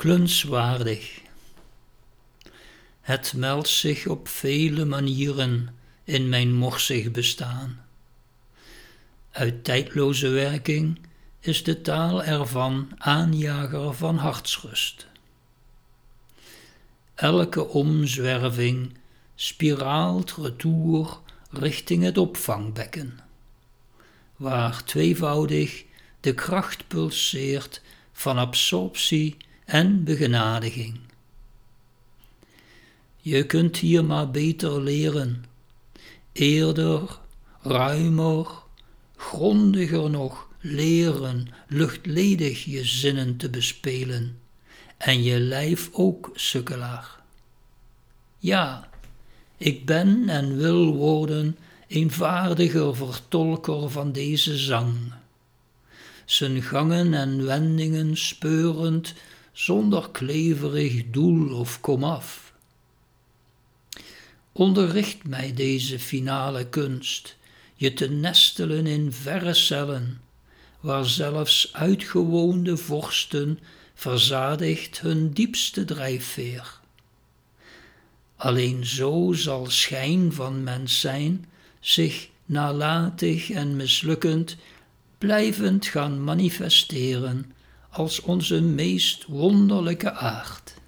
klunswaardig. Het meldt zich op vele manieren in mijn morsig bestaan. Uit tijdloze werking is de taal ervan aanjager van hartsrust. Elke omzwerving spiraalt retour richting het opvangbekken, waar tweevoudig de kracht pulseert van absorptie en begenadiging. Je kunt hier maar beter leren, eerder, ruimer, grondiger nog leren luchtledig je zinnen te bespelen en je lijf ook, sukkelaar. Ja, ik ben en wil worden eenvaardiger vertolker van deze zang, zijn gangen en wendingen speurend zonder kleverig doel of komaf. Onderricht mij deze finale kunst, je te nestelen in verre cellen, waar zelfs uitgewoonde vorsten verzadigt hun diepste drijfveer. Alleen zo zal schijn van mens zijn zich nalatig en mislukkend blijvend gaan manifesteren als onze meest wonderlijke aard.